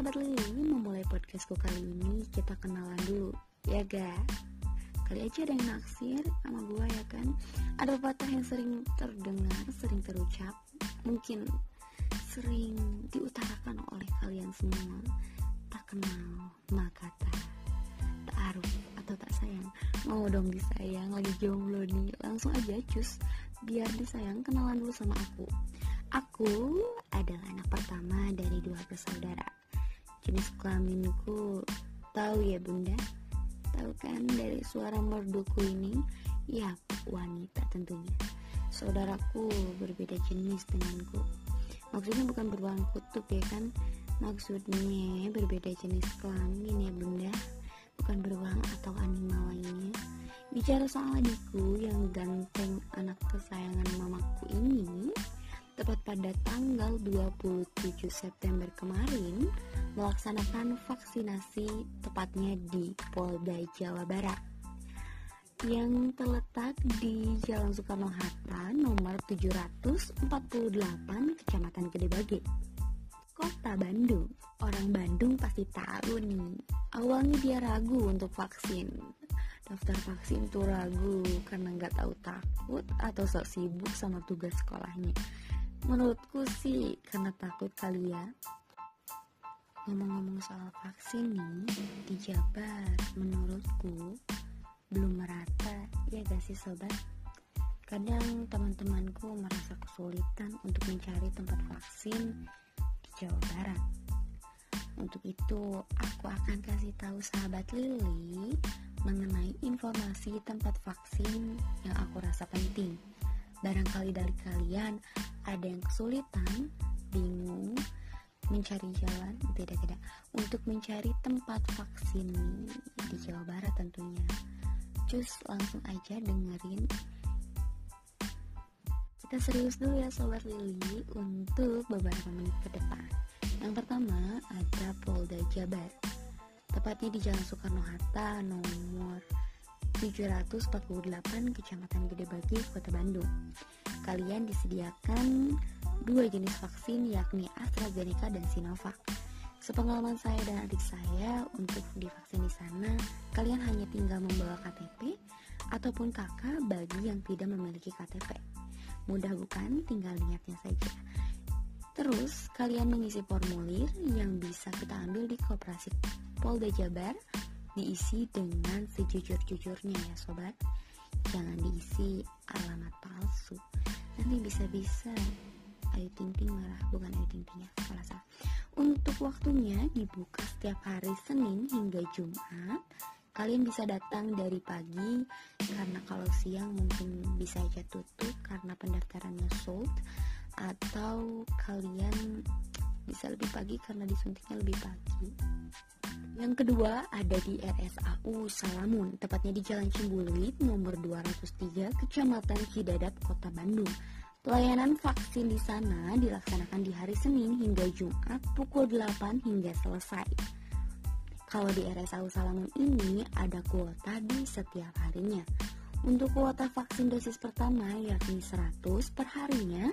sahabat Lili, memulai podcastku kali ini kita kenalan dulu, ya ga? Kali aja ada yang naksir sama gue ya kan? Ada pepatah yang sering terdengar, sering terucap Mungkin sering diutarakan oleh kalian semua. Tak kenal maka tak Tak aruf atau tak sayang. Mau dong disayang, lagi jomblo nih. Langsung aja cus Biar disayang kenalan dulu sama aku. Aku adalah anak pertama dari dua bersaudara Jenis kelaminku tahu ya bunda Tahu kan dari suara merduku ini? Ya, wanita tentunya. Saudaraku berbeda jenis denganku. Maksudnya bukan beruang kutub ya kan? Maksudnya berbeda jenis kelamin ya bunda Bukan beruang atau animal lainnya Bicara soal adikku yang ganteng anak kesayangan mamaku ini Tepat pada tanggal 27 September kemarin melaksanakan vaksinasi tepatnya di Polda Jawa Barat. Yang terletak di Jalan Soekarno-Hatta nomor 748 Kecamatan Gedebage Kota Bandung. Orang Bandung pasti tahu nih Awalnya dia ragu untuk vaksin. Daftar vaksin tuh ragu karena nggak tahu takut atau sok sibuk sama tugas sekolahnya Menurutku sih karena takut kali ya Ngomong-ngomong soal vaksin nih, di Jabar menurutku belum merata, ya gak sih sobat? Kadang teman-temanku merasa kesulitan untuk mencari tempat vaksin di Jawa Barat. Untuk itu, aku akan kasih tahu sahabat Lili mengenai informasi tempat vaksin yang aku rasa penting. Barangkali dari kalian ada yang kesulitan, bingung, mencari jalan tidak tidak untuk mencari tempat vaksin di Jawa Barat tentunya cus langsung aja dengerin. Kita serius dulu ya sobat Lili untuk beberapa menit ke depan. Yang pertama ada Polda Jabar. Tepatnya di Jalan Soekarno-Hatta nomor 748 Kecamatan Gedebagi, Kota Bandung. Kalian disediakan dua jenis vaksin yakni AstraZeneca dan Sinovac. Sepengalaman saya dan adik saya untuk divaksin di sana, kalian hanya tinggal membawa KTP ataupun kakak bagi yang tidak memiliki KTP. Mudah bukan? Tinggal niatnya saja. Terus, kalian mengisi formulir yang bisa kita ambil di Koperasi Polda Jabar, diisi dengan sejujur-jujurnya ya sobat. Jangan diisi alamat palsu. Nanti bisa-bisa Ayu Ting Ting marah bukan Ayu Ting ya salah salah untuk waktunya dibuka setiap hari Senin hingga Jumat kalian bisa datang dari pagi karena kalau siang mungkin bisa aja tutup karena pendaftarannya sold atau kalian bisa lebih pagi karena disuntiknya lebih pagi yang kedua ada di RSAU Salamun, tepatnya di Jalan Cimbuluit nomor 203, Kecamatan Cidadap, Kota Bandung. Pelayanan vaksin di sana dilaksanakan di hari Senin hingga Jumat pukul 8 hingga selesai. Kalau di RSAU Salamun ini ada kuota di setiap harinya. Untuk kuota vaksin dosis pertama yakni 100 per harinya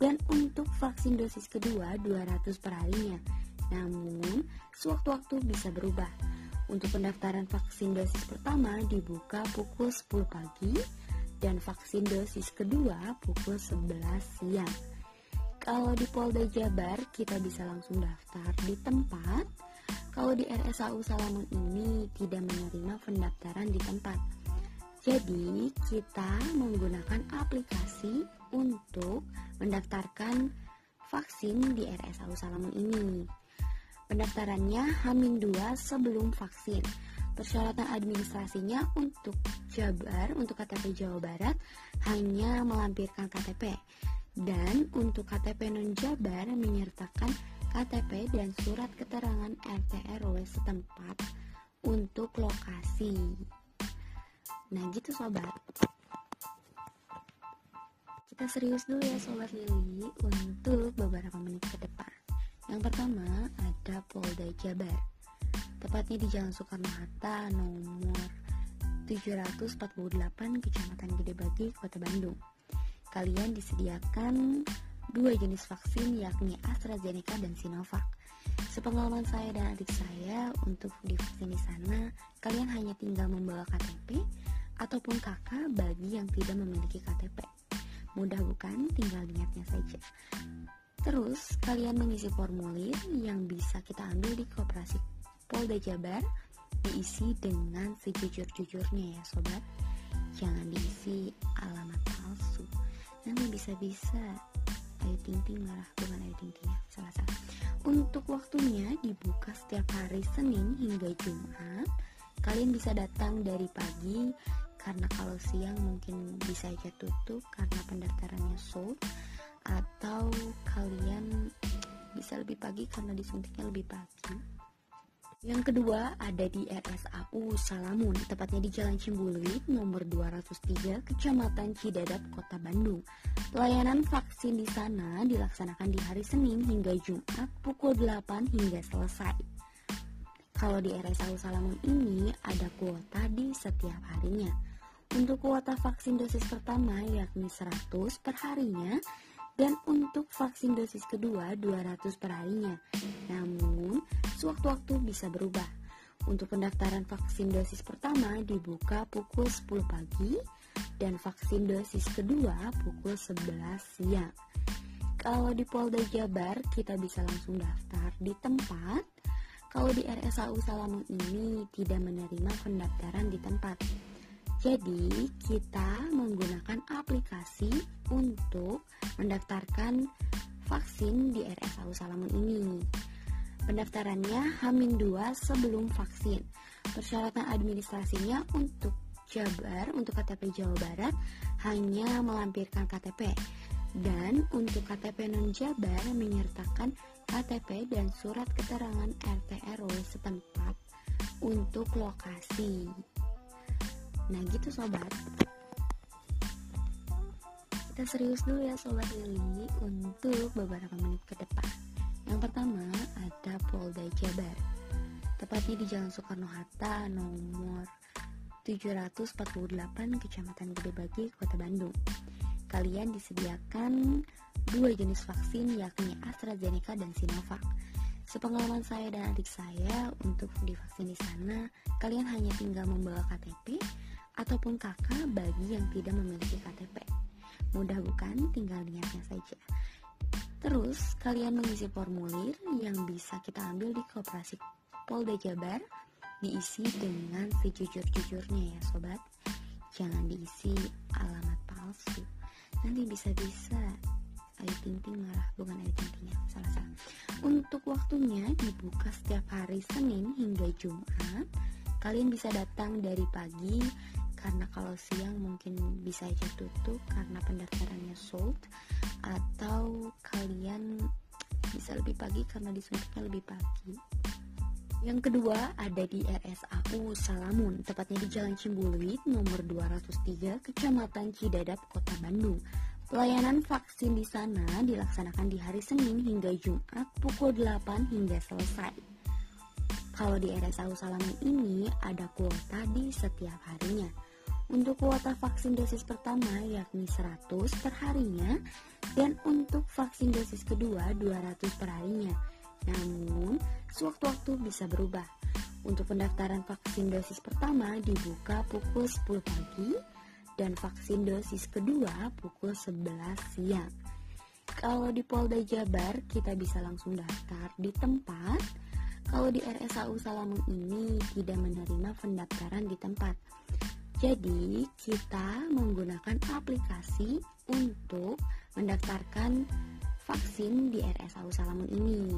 dan untuk vaksin dosis kedua 200 per harinya. Namun, sewaktu-waktu bisa berubah. Untuk pendaftaran vaksin dosis pertama dibuka pukul 10 pagi dan vaksin dosis kedua pukul 11 siang. Kalau di Polda Jabar kita bisa langsung daftar di tempat. Kalau di RSAU Salamun ini tidak menerima pendaftaran di tempat. Jadi kita menggunakan aplikasi untuk mendaftarkan vaksin di RSAU Salamun ini. Pendaftarannya Hamin 2 sebelum vaksin persyaratan administrasinya untuk Jabar, untuk KTP Jawa Barat hanya melampirkan KTP dan untuk KTP non Jabar menyertakan KTP dan surat keterangan RT RW setempat untuk lokasi. Nah gitu sobat. Kita serius dulu ya sobat Lili untuk beberapa menit ke depan. Yang pertama ada Polda Jabar tepatnya di Jalan Soekarno-Hatta nomor 748 Kecamatan Gedebagi, Kota Bandung. Kalian disediakan dua jenis vaksin yakni AstraZeneca dan Sinovac. Sepengalaman saya dan adik saya untuk divaksin di sana, kalian hanya tinggal membawa KTP ataupun kakak bagi yang tidak memiliki KTP. Mudah bukan? Tinggal niatnya saja. Terus, kalian mengisi formulir yang bisa kita ambil di Koperasi Polda Jabar diisi dengan sejujur-jujurnya ya sobat. Jangan diisi alamat palsu. Nanti bisa-bisa Ayu Ting Ting marah bukan Ayu Ting ya, salah-salah. Untuk waktunya dibuka setiap hari Senin hingga Jumat. Kalian bisa datang dari pagi karena kalau siang mungkin bisa aja tutup karena pendaftarannya sold atau kalian bisa lebih pagi karena disuntiknya lebih pagi. Yang kedua ada di RSAU Salamun, tepatnya di Jalan Cimbulit nomor 203, Kecamatan Cidadap, Kota Bandung. Pelayanan vaksin di sana dilaksanakan di hari Senin hingga Jumat pukul 8 hingga selesai. Kalau di RSAU Salamun ini ada kuota di setiap harinya. Untuk kuota vaksin dosis pertama yakni 100 per harinya dan untuk vaksin dosis kedua 200 per harinya. Namun, sewaktu-waktu bisa berubah. Untuk pendaftaran vaksin dosis pertama dibuka pukul 10 pagi dan vaksin dosis kedua pukul 11 siang. Kalau di Polda Jabar kita bisa langsung daftar di tempat. Kalau di RSAU Salamun ini tidak menerima pendaftaran di tempat. Jadi, kita menggunakan aplikasi untuk mendaftarkan vaksin di RSAU Salamun ini. Pendaftarannya Hamin 2 sebelum vaksin. Persyaratan administrasinya untuk Jabar, untuk KTP Jawa Barat hanya melampirkan KTP. Dan untuk KTP non Jabar menyertakan KTP dan surat keterangan RT RW setempat untuk lokasi. Nah gitu sobat. Kita serius dulu ya sobat Lili untuk beberapa menit ke depan. Yang pertama ada Polda Jabar. Tepatnya di Jalan Soekarno-Hatta nomor 748 Kecamatan Gede Bagi, Kota Bandung. Kalian disediakan dua jenis vaksin yakni AstraZeneca dan Sinovac. Sepengalaman saya dan adik saya untuk divaksin di sana, kalian hanya tinggal membawa KTP ataupun kakak bagi yang tidak memiliki KTP. Mudah bukan? Tinggal niatnya saja. Terus, kalian mengisi formulir yang bisa kita ambil di Koperasi Polda Jabar diisi dengan sejujur-jujurnya ya sobat. Jangan diisi alamat palsu. Nanti bisa-bisa Ayu Ting Ting marah, bukan Ayu Ting Ting ya, salah-salah. Untuk waktunya dibuka setiap hari Senin hingga Jumat. Kalian bisa datang dari pagi karena kalau siang mungkin bisa aja tutup karena pendaftarannya sold atau kalian bisa lebih pagi karena disuntiknya lebih pagi yang kedua ada di RSAU Salamun, tepatnya di Jalan Cimbulit nomor 203, Kecamatan Cidadap, Kota Bandung. Pelayanan vaksin di sana dilaksanakan di hari Senin hingga Jumat pukul 8 hingga selesai. Kalau di RSAU Salamun ini ada kuota di setiap harinya. Untuk kuota vaksin dosis pertama yakni 100 per harinya dan untuk vaksin dosis kedua 200 per harinya. Namun, sewaktu-waktu bisa berubah. Untuk pendaftaran vaksin dosis pertama dibuka pukul 10 pagi dan vaksin dosis kedua pukul 11 siang. Kalau di Polda Jabar kita bisa langsung daftar di tempat. Kalau di RSAU Salamun ini tidak menerima pendaftaran di tempat. Jadi, kita menggunakan aplikasi untuk mendaftarkan vaksin di RSAU Salamun ini.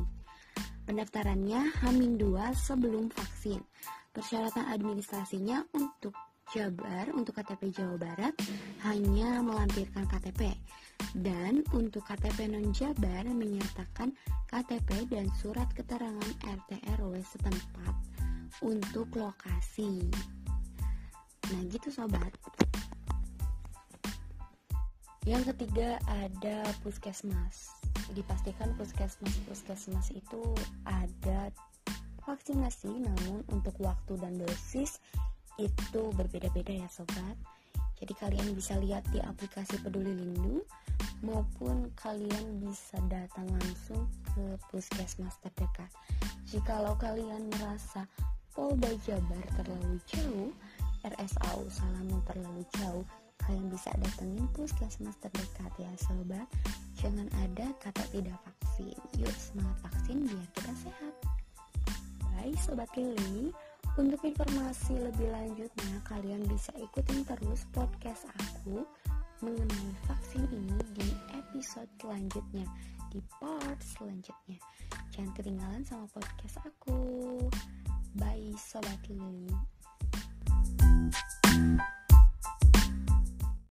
Pendaftarannya Hamin 2 sebelum vaksin. Persyaratan administrasinya untuk Jabar, untuk KTP Jawa Barat hanya melampirkan KTP. Dan untuk KTP non Jabar menyertakan KTP dan surat keterangan RT RW setempat untuk lokasi. Nah gitu sobat. Yang ketiga ada puskesmas. Dipastikan puskesmas-puskesmas itu ada vaksinasi Namun untuk waktu dan dosis itu berbeda-beda ya sobat. Jadi kalian bisa lihat di aplikasi peduli lindung maupun kalian bisa datang langsung ke puskesmas terdekat. Jikalau kalian merasa Polda Jabar terlalu jauh, RSAU Salaman terlalu jauh, kalian bisa datengin puskesmas terdekat ya sobat. Jangan ada kata tidak vaksin. Yuk semangat vaksin biar kita sehat. Bye sobat Lili. Untuk informasi lebih lanjutnya, kalian bisa ikutin terus podcast aku mengenai vaksin ini di episode selanjutnya, di part selanjutnya. Jangan ketinggalan sama podcast aku. Bye, Sobat Lili.